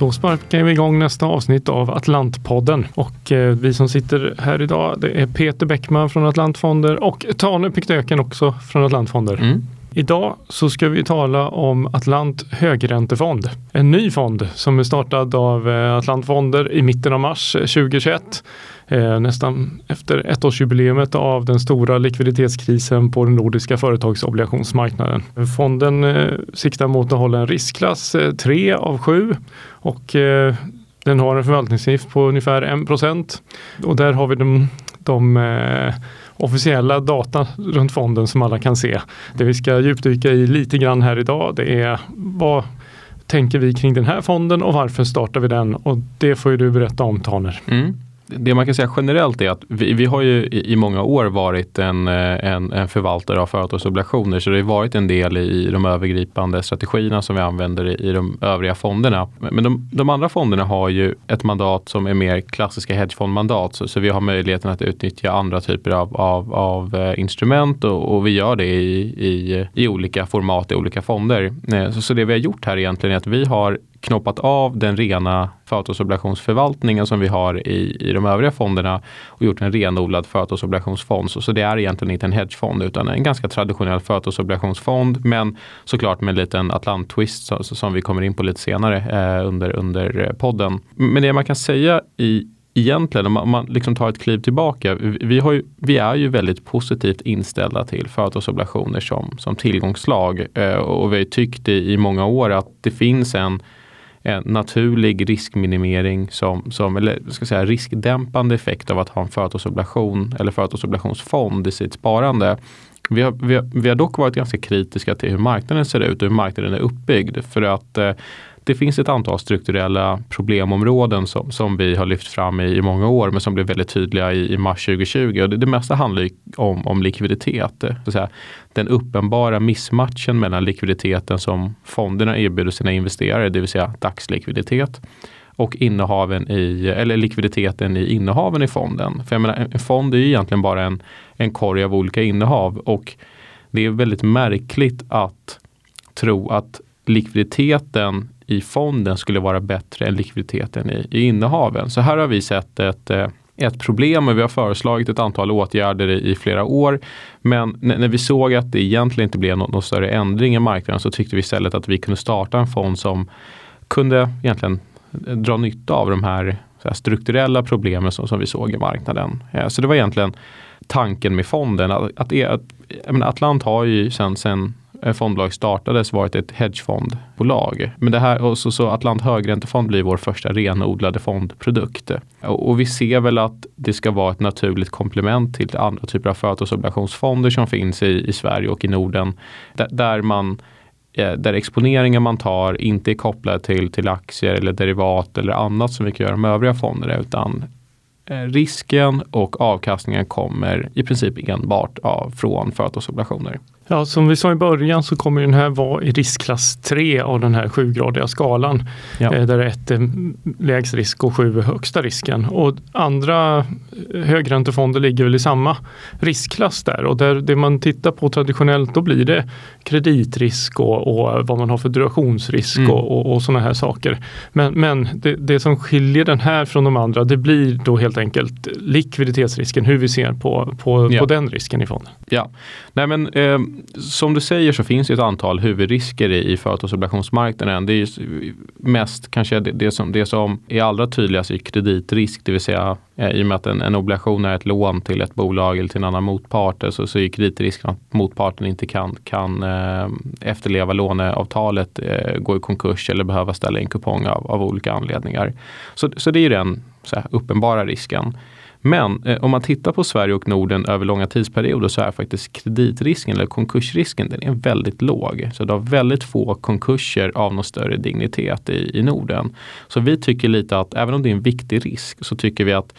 Då sparkar vi igång nästa avsnitt av Atlantpodden och eh, vi som sitter här idag det är Peter Bäckman från Atlantfonder och Tane Piktöken också från Atlantfonder. Mm. Idag så ska vi tala om Atlant högräntefond. En ny fond som är startad av Atlant Atlantfonder i mitten av mars eh, 2021. Eh, nästan efter ettårsjubileumet av den stora likviditetskrisen på den nordiska företagsobligationsmarknaden. Fonden siktar mot att hålla en riskklass 3 av 7 och den har en förvaltningsavgift på ungefär 1 och där har vi de, de officiella data runt fonden som alla kan se. Det vi ska djupdyka i lite grann här idag det är vad tänker vi kring den här fonden och varför startar vi den? Och det får ju du berätta om Taner. Mm det man kan säga generellt är att vi, vi har ju i, i, många år varit en, eh, en, en förvaltare av företagsobligationer så det har varit en del i de övergripande strategierna som vi använder i, i de övriga fonderna. Men de, de, andra fonderna har ju ett mandat som är mer klassiska hedgefondmandat så, så vi har möjligheten att utnyttja andra typer av, av, av eh, instrument och, och, vi gör det i, i, i olika format i olika fonder. Eh, så, så det vi har gjort här egentligen är att vi har knoppat av den rena företagsobligationsförvaltningen som vi har i, i de övriga fonderna och gjort en renodlad företagsobligationsfond. Så, så det är egentligen inte en hedgefond utan en ganska traditionell företagsobligationsfond men såklart med en liten Atlant-twist så, så, som vi kommer in på lite senare eh, under, under eh, podden. Men det man kan säga i egentligen, om man, man liksom tar ett kliv tillbaka, vi, har ju, vi är ju väldigt positivt inställda till företagsobligationer som, som tillgångslag eh, och vi har tyckt i, i många år att det finns en en naturlig riskminimering som, som eller ska säga, riskdämpande effekt av att ha en företagsobligation eller företagsobligationsfond i sitt sparande. Vi har, vi, har, vi har dock varit ganska kritiska till hur marknaden ser ut och hur marknaden är uppbyggd. För att eh, det finns ett antal strukturella problemområden som, som vi har lyft fram i, i många år men som blev väldigt tydliga i, i mars 2020. Och det, det mesta handlar om, om likviditet. Så säga, den uppenbara missmatchen mellan likviditeten som fonderna erbjuder sina investerare, det vill säga dagslikviditet och innehaven i, eller likviditeten i innehaven i fonden. För jag menar, en fond är ju egentligen bara en, en korg av olika innehav och det är väldigt märkligt att tro att likviditeten i fonden skulle vara bättre än likviditeten i, i innehaven. Så här har vi sett ett eh, ett problem och vi har föreslagit ett antal åtgärder i, i flera år. Men när vi såg att det egentligen inte blev någon, någon större ändring i marknaden så tyckte vi istället att vi kunde starta en fond som kunde egentligen eh, dra nytta av de här, här strukturella problemen som, som, vi såg i marknaden. Eh, så det var egentligen tanken med fonden. Att, att, att Atlant har ju sen, sen Eh, fondbolag startades varit ett hedgefondbolag. Men det här, och så, så Atlant högräntefond blir vår första renodlade fondprodukt. Och, och, vi ser väl att det ska vara ett naturligt komplement till andra typer av företagsobligationsfonder som finns i, i Sverige och i Norden. Där, där man eh, där exponeringen man tar inte är kopplad till, till aktier eller derivat eller annat som vi kan göra med övriga fonder utan eh, risken och avkastningen kommer i princip enbart av, från företagsobligationer. Ja, som vi sa i början så kommer den här vara i riskklass 3 av den här sjugradiga skalan. Ja. Eh, där ett är lägst risk och sju är högsta risken. Och andra högräntefonder ligger väl i samma riskklass där. Och där det man tittar på traditionellt då blir det kreditrisk och, och vad man har för durationsrisk mm. och, och, och sådana här saker. Men, men det, det, som skiljer den här från de andra det blir då helt enkelt likviditetsrisken, hur vi ser på, på, ja. på den risken i fonden. Ja, Nej, men eh, som du säger så finns det ett antal huvudrisker i, i företagsobligationsmarknaden. Det är mest kanske det, det, som, det som är allra tydligast i kreditrisk, det vill säga eh, i och med att en, en, obligation är ett lån till ett bolag eller till en annan motpart eh, så, så är kreditrisken att motparten inte kan, kan eh, efterleva låneavtalet, eh, gå i konkurs eller behöva ställa in kupong av, av olika anledningar. Så, så det är den här, uppenbara risken. Men eh, om man tittar på Sverige och Norden över långa tidsperioder så är faktiskt kreditrisken eller konkursrisken den är väldigt låg. Så det har väldigt få konkurser av någon större dignitet i, i Norden. Så vi tycker lite att även om det är en viktig risk så tycker vi att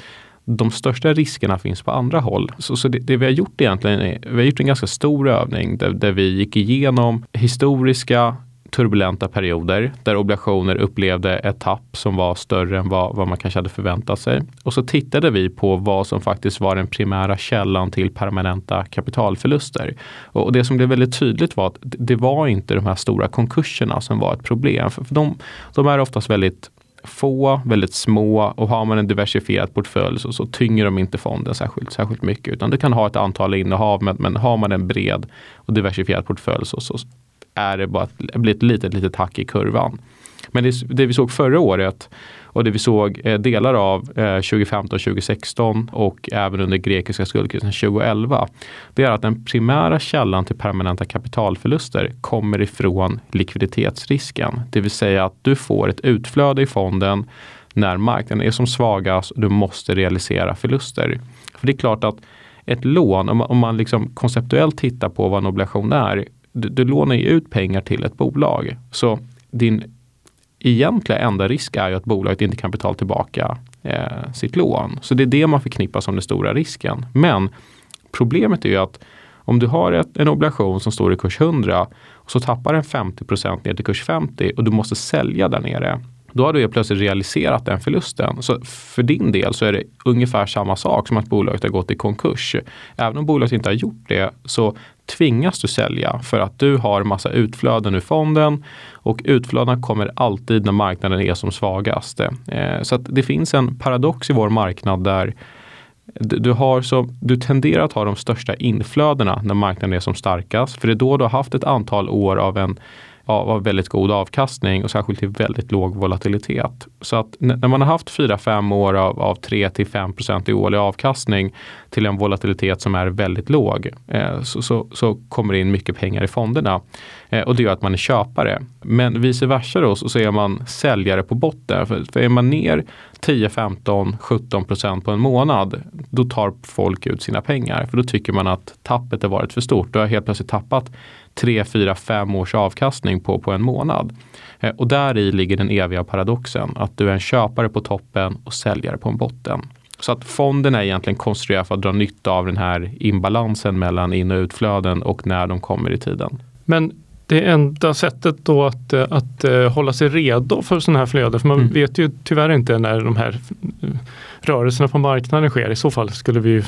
de största riskerna finns på andra håll. Så, så det, det, vi har gjort egentligen är, vi har gjort en ganska stor övning där, där vi gick igenom historiska turbulenta perioder där obligationer upplevde ett tapp som var större än vad, vad man kanske hade förväntat sig. Och så tittade vi på vad som faktiskt var den primära källan till permanenta kapitalförluster. Och det som blev väldigt tydligt var att det var inte de här stora konkurserna som var ett problem. För de, de är oftast väldigt få, väldigt små och har man en diversifierad portfölj så, så tynger de inte fonden särskilt, särskilt mycket. Utan du kan ha ett antal innehav men, men har man en bred och diversifierad portfölj så, så är det bara ett, blir ett litet, litet hack i kurvan. Men det, det vi såg förra året och det vi såg eh, delar av eh, 2015 2016 och även under grekiska skuldkrisen 2011. Det är att den primära källan till permanenta kapitalförluster kommer ifrån likviditetsrisken. Det vill säga att du får ett utflöde i fonden när marknaden är som svagast och du måste realisera förluster. För det är klart att ett lån, om man, om man liksom konceptuellt tittar på vad en obligation är, du, du lånar ju ut pengar till ett bolag. Så din egentliga enda risk är ju att bolaget inte kan betala tillbaka eh, sitt lån. Så det är det man förknippar som den stora risken. Men problemet är ju att om du har ett, en obligation som står i kurs 100 och så tappar den 50% ner till kurs 50 och du måste sälja där nere. Då har du plötsligt realiserat den förlusten. Så för din del så är det ungefär samma sak som att bolaget har gått i konkurs. Även om bolaget inte har gjort det så tvingas du sälja för att du har massa utflöden ur fonden och utflödena kommer alltid när marknaden är som svagast. Eh, så att det finns en paradox i vår marknad där du, har så, du tenderar att ha de största inflödena när marknaden är som starkast. För det är då du har haft ett antal år av en av väldigt god avkastning och särskilt till väldigt låg volatilitet. Så att när man har haft 4-5 år av, av 3-5% i årlig avkastning till en volatilitet som är väldigt låg eh, så, så, så, kommer det in mycket pengar i fonderna. Eh, och det gör att man är köpare. Men vice versa då så är man säljare på botten. För, för är man ner 10, 15, 17 procent på en månad då tar folk ut sina pengar. För då tycker man att tappet har varit för stort. Då har jag helt plötsligt tappat 3, 4, 5 års avkastning på, på en månad. Eh, och där i ligger den eviga paradoxen. Att du är en köpare på toppen och säljare på en botten. Så att fonden är egentligen konstruerad för att dra nytta av den här imbalansen mellan in och utflöden och när de kommer i tiden. Men det enda sättet då att, att, att eh, hålla sig redo för sådana här flöden, för man mm. vet ju tyvärr inte när de här rörelserna på marknaden sker. I så fall skulle vi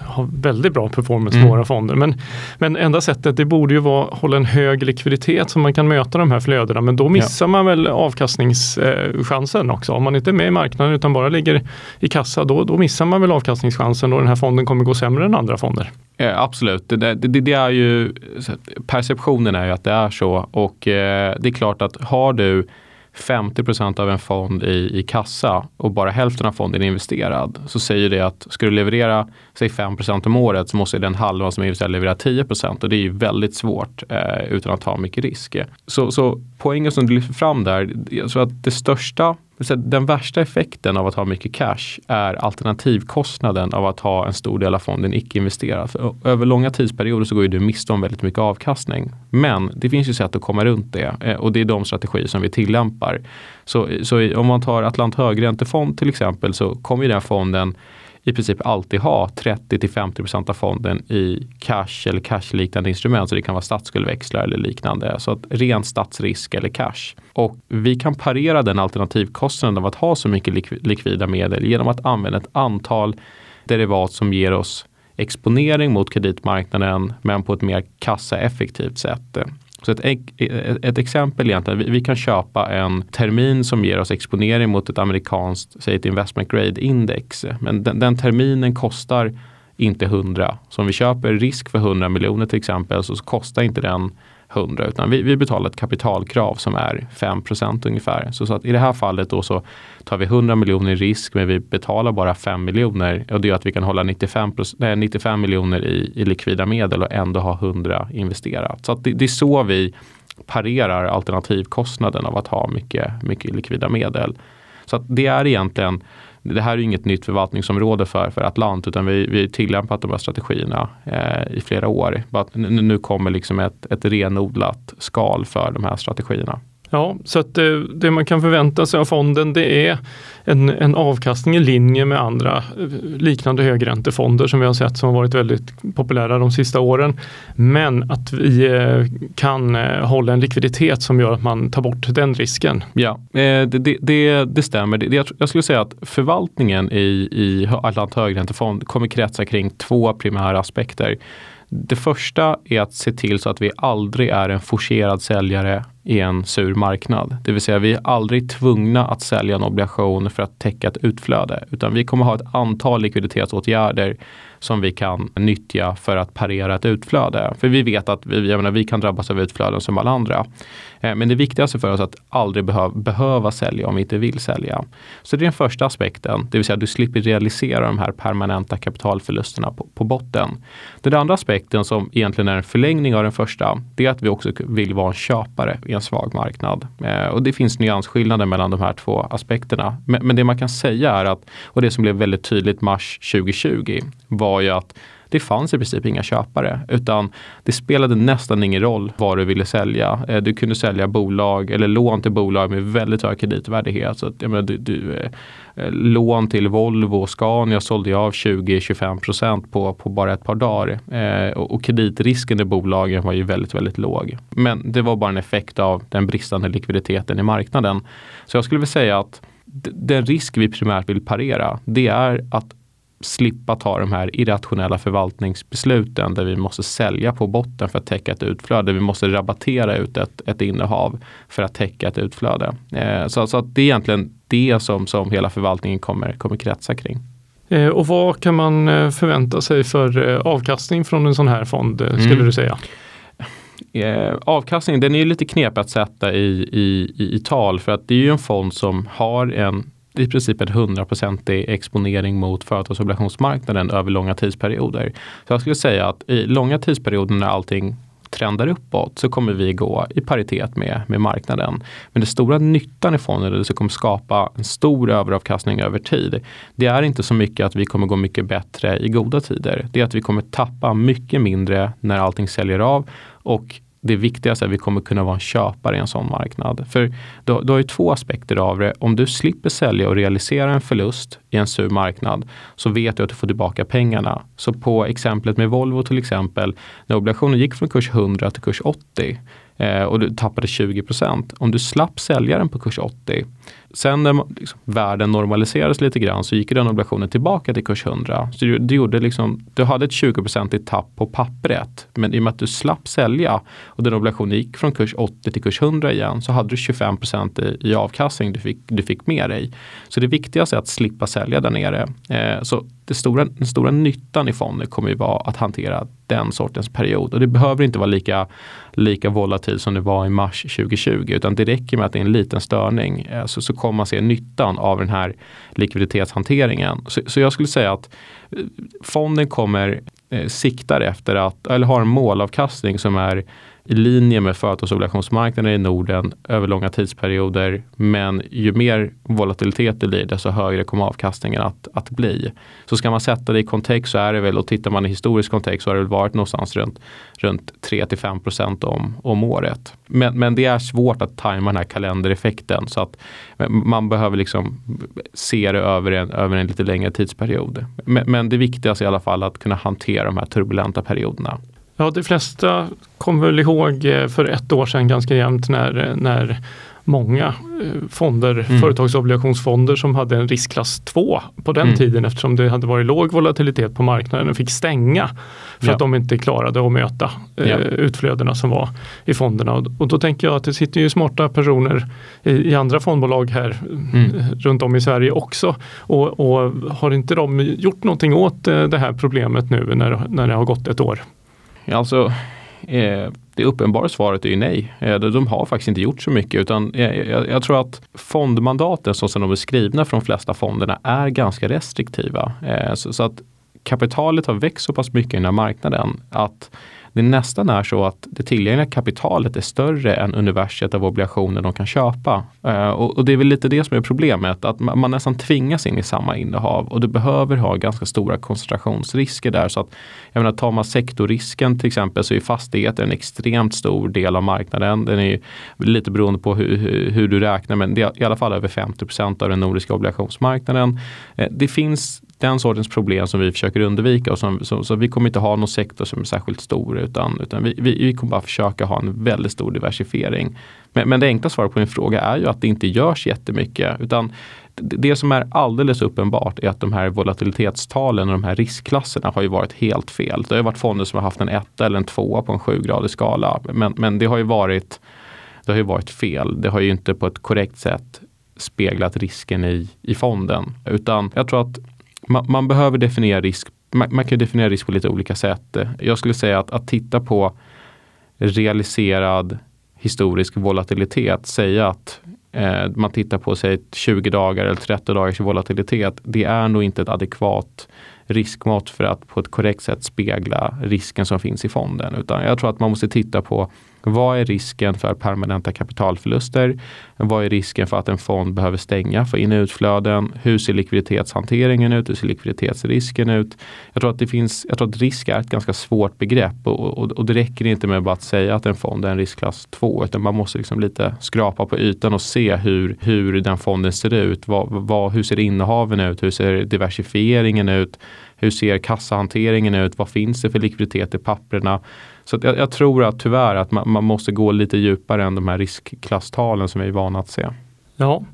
ha väldigt bra performance mm. på våra fonder. Men, men enda sättet det borde ju vara att hålla en hög likviditet så man kan möta de här flödena. Men då missar ja. man väl avkastningschansen också. Om man inte är med i marknaden utan bara ligger i kassa då, då missar man väl avkastningschansen och den här fonden kommer gå sämre än andra fonder. Eh, absolut, det, det, det, är ju perceptionen är ju att det är så. Och eh, det är klart att har du 50% av en fond i, i kassa och bara hälften av fonden är investerad så säger det att ska du leverera säg 5% om året så måste den halvan som är investerad leverera 10% och det är ju väldigt svårt eh, utan att ta mycket risk. Så, så poängen som du lyfter fram där, jag tror att det största den värsta effekten av att ha mycket cash är alternativkostnaden av att ha en stor del av fonden icke-investerad. Över långa tidsperioder så går ju du miste om väldigt mycket avkastning. Men det finns ju sätt att komma runt det eh, och det är de strategier som vi tillämpar. Så, så om man tar Atlant högräntefond till exempel så kommer ju den fonden i princip alltid ha 30 50% av fonden i cash eller cashliknande instrument. Så det kan vara statsskuldväxlar eller liknande. Så att ren statsrisk eller cash. Och vi kan parera den alternativkostnaden av att ha så mycket likvida medel genom att använda ett antal derivat som ger oss exponering mot kreditmarknaden men på ett mer kassaeffektivt sätt. Så ett, eh, eh, ett, exempel egentligen, vi, vi, kan köpa en termin som ger oss exponering mot ett amerikanskt, säg ett investment grade index. Men den, den terminen kostar inte 100. Så om vi köper risk för 100 miljoner till exempel så kostar inte den 100 utan vi, vi betalar ett kapitalkrav som är 5% ungefär. Så, så, att i det här fallet då så tar vi 100 miljoner i risk men vi betalar bara 5 miljoner och det gör att vi kan hålla 95, nej, 95 miljoner i, i likvida medel och ändå ha 100 investerat. Så det, det är så vi parerar alternativkostnaden av att ha mycket, mycket likvida medel. Så att det är egentligen det här är inget nytt förvaltningsområde för, för Atlant utan vi, vi har tillämpat de här strategierna eh, i flera år. Nu kommer liksom ett, ett renodlat skal för de här strategierna. Ja, så att det, det, man kan förvänta sig av fonden det är en, en avkastning i linje med andra eh, liknande högräntefonder som vi har sett som har varit väldigt populära de sista åren. Men att vi eh, kan hålla en likviditet som gör att man tar bort den risken. Ja, det, det, det stämmer. jag skulle säga att förvaltningen i, i Atlant högräntefond kommer kretsa kring två primära aspekter. Det första är att se till så att vi aldrig är en forcerad säljare i en sur marknad. Det vill säga vi är aldrig tvungna att sälja en obligation för att täcka ett utflöde, utan vi kommer ha ett antal likviditetsåtgärder som vi kan nyttja för att parera ett utflöde. För vi vet att vi, jag menar, vi kan drabbas av utflöden som alla andra. Eh, men det viktigaste för oss är att aldrig behöv, behöva sälja om vi inte vill sälja. Så det är den första aspekten, det vill säga att du slipper realisera de här permanenta kapitalförlusterna på, på botten. Den andra aspekten som egentligen är en förlängning av den första, det är att vi också vill vara en köpare i en svag marknad. Eh, och det finns nyansskillnader mellan de här två aspekterna. Men, men det man kan säga är att, och det som blev väldigt tydligt mars 2020, var ju att det fanns i princip inga köpare utan det spelade nästan ingen roll vad du ville sälja. Eh, du kunde sälja bolag eller lån till bolag med väldigt hög kreditvärdighet. Så att, jag menar, du, du, eh, eh, lån till Volvo och Scania sålde jag av 20-25 på, på bara ett par dagar. Eh, och, och kreditrisken i bolagen var ju väldigt, väldigt låg. Men det var bara en effekt av den bristande likviditeten i marknaden. Så jag skulle vilja säga att den risk vi primärt vill parera, det är att slippa ta de här irrationella förvaltningsbesluten där vi måste sälja på botten för att täcka ett utflöde. Vi måste rabattera ut ett, ett innehav för att täcka ett utflöde. Eh, så, så det är egentligen det som, som hela förvaltningen kommer, kommer kretsa kring. Eh, och vad kan man eh, förvänta sig för eh, avkastning från en sån här fond skulle mm. du säga? Eh, avkastningen den är ju lite knepig att sätta i, i, i, i, tal för att det är ju en fond som har en i princip en hundraprocentig exponering mot företagsobligationsmarknaden över långa tidsperioder. Så jag skulle säga att i långa tidsperioder när allting trendar uppåt så kommer vi gå i paritet med, med marknaden. Men den stora nyttan i fonden, det som kommer skapa en stor överavkastning över tid, det är inte så mycket att vi kommer gå mycket bättre i goda tider. Det är att vi kommer tappa mycket mindre när allting säljer av och det viktigaste är att vi kommer kunna vara en köpare i en sån marknad. För du, du har ju två aspekter av det. Om du slipper sälja och realisera en förlust i en sur marknad så vet du att du får tillbaka pengarna. Så på exemplet med Volvo till exempel, när obligationen gick från kurs 100 till kurs 80 Eh, och du tappade 20% Om du slapp sälja den på kurs 80 Sen när liksom, världen normaliserades lite grann så gick den obligationen tillbaka till kurs 100. Så du, du, gjorde liksom, du hade ett 20% i tapp på pappret. Men i och med att du slapp sälja och den obligationen gick från kurs 80 till kurs 100 igen så hade du 25 i, i avkastning du fick, du fick med dig. Så det viktigaste är att slippa sälja där nere. Eh, så det stora, den stora nyttan i fonden kommer ju vara att hantera den sortens period. Och det behöver inte vara lika, lika volatilt som det var i mars 2020 utan det räcker med att det är en liten störning eh, så, så kommer man se nyttan av den här likviditetshanteringen. Så, så jag skulle säga att eh, fonden kommer eh, siktar efter att, eller har en målavkastning som är i linje med företagsobligationsmarknaden i Norden över långa tidsperioder. Men ju mer volatilitet det blir desto högre kommer avkastningen att, att bli. Så ska man sätta det i kontext så är det väl, och tittar man i historisk kontext så har det varit någonstans runt, runt 3-5 procent om, om året. Men, men det är svårt att tajma den här kalendereffekten så att man behöver liksom se det över en, över en lite längre tidsperiod. Men, men det viktigaste är i alla fall att kunna hantera de här turbulenta perioderna. Ja, de flesta kommer väl ihåg eh, för ett år sedan ganska jämnt när, när många eh, fonder, mm. företagsobligationsfonder som hade en riskklass 2 på den mm. tiden eftersom det hade varit låg volatilitet på marknaden fick stänga för ja. att de inte klarade att möta eh, ja. utflödena som var i fonderna. Och, och, då tänker jag att det sitter ju smarta personer i, i andra fondbolag här mm. runt om i Sverige också. Och, och, har inte de gjort någonting åt det här problemet nu när, när det har gått ett år? Alltså, eh, det uppenbara svaret är ju nej. Eh, de har faktiskt inte gjort så mycket utan eh, jag, jag, tror att fondmandaten så som de är skrivna från de flesta fonderna är ganska restriktiva. Eh, så, så, att kapitalet har växt så pass mycket i den här marknaden att det nästan är så att det tillgängliga kapitalet är större än universet av obligationer de kan köpa. Eh, och, det är väl lite det som är problemet, att man, nästan tvingas in i samma innehav och du behöver ha ganska stora koncentrationsrisker där. Så att, jag menar, tar man sektorrisken till exempel så är fastigheter en extremt stor del av marknaden. Den är lite beroende på hur, hur, du räknar men det är i alla fall över 50% av den nordiska obligationsmarknaden. Eh, det finns den sortens problem som vi försöker undvika. Och som, så, så vi kommer inte ha någon sektor som är särskilt stor utan, utan vi, vi, vi kommer bara försöka ha en väldigt stor diversifiering. Men, men det enkla svaret på din fråga är ju att det inte görs jättemycket. Utan det som är alldeles uppenbart är att de här volatilitetstalen och de här riskklasserna har ju varit helt fel. Det har ju varit fonder som har haft en etta eller en tvåa på en sjugradig skala. Men, men det har ju varit det har ju varit fel. Det har ju inte på ett korrekt sätt speglat risken i, i fonden. Utan jag tror att man, man behöver definiera risk. Man, man, kan definiera risk på lite olika sätt. Jag skulle säga att, att titta på realiserad historisk volatilitet, säga att eh, man tittar på säg 20 dagar eller 30 dagars volatilitet. Det är nog inte ett adekvat riskmått för att på ett korrekt sätt spegla risken som finns i fonden. Utan jag tror att man måste titta på vad är risken för permanenta kapitalförluster? Vad är risken för att en fond behöver stänga för in och utflöden? Hur ser likviditetshanteringen ut? Hur ser likviditetsrisken ut? Jag tror att, det finns, jag tror att risk är ett ganska svårt begrepp och, och, och det räcker inte med bara att säga att en fond är en riskklass 2 utan man måste liksom lite skrapa på ytan och se hur, hur den fonden ser ut. Vad, vad, hur ser innehaven ut? Hur ser diversifieringen ut? Hur ser kassahanteringen ut? Vad finns det för likviditet i papperna? Så jag, jag, tror att tyvärr att man, man, måste gå lite djupare än de här riskklasstalen som vi är vana att se. Ja,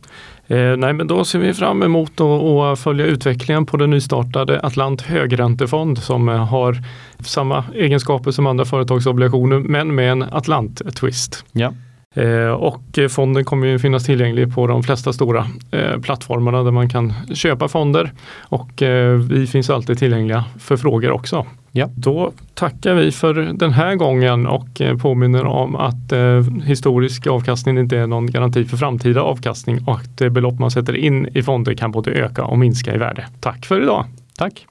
eh, nej men då ser vi fram emot att följa utvecklingen på den nystartade Atlant högräntefond som eh, har samma egenskaper som andra företagsobligationer men med en Atlant-twist. Ja. Eh, och fonden kommer ju finnas tillgänglig på de flesta stora eh, plattformarna där man kan köpa fonder. Och eh, vi finns alltid tillgängliga för frågor också. Ja. Då tackar vi för den här gången och påminner om att historisk avkastning inte är någon garanti för framtida avkastning och att det belopp man sätter in i fonder kan både öka och minska i värde. Tack för idag! Tack!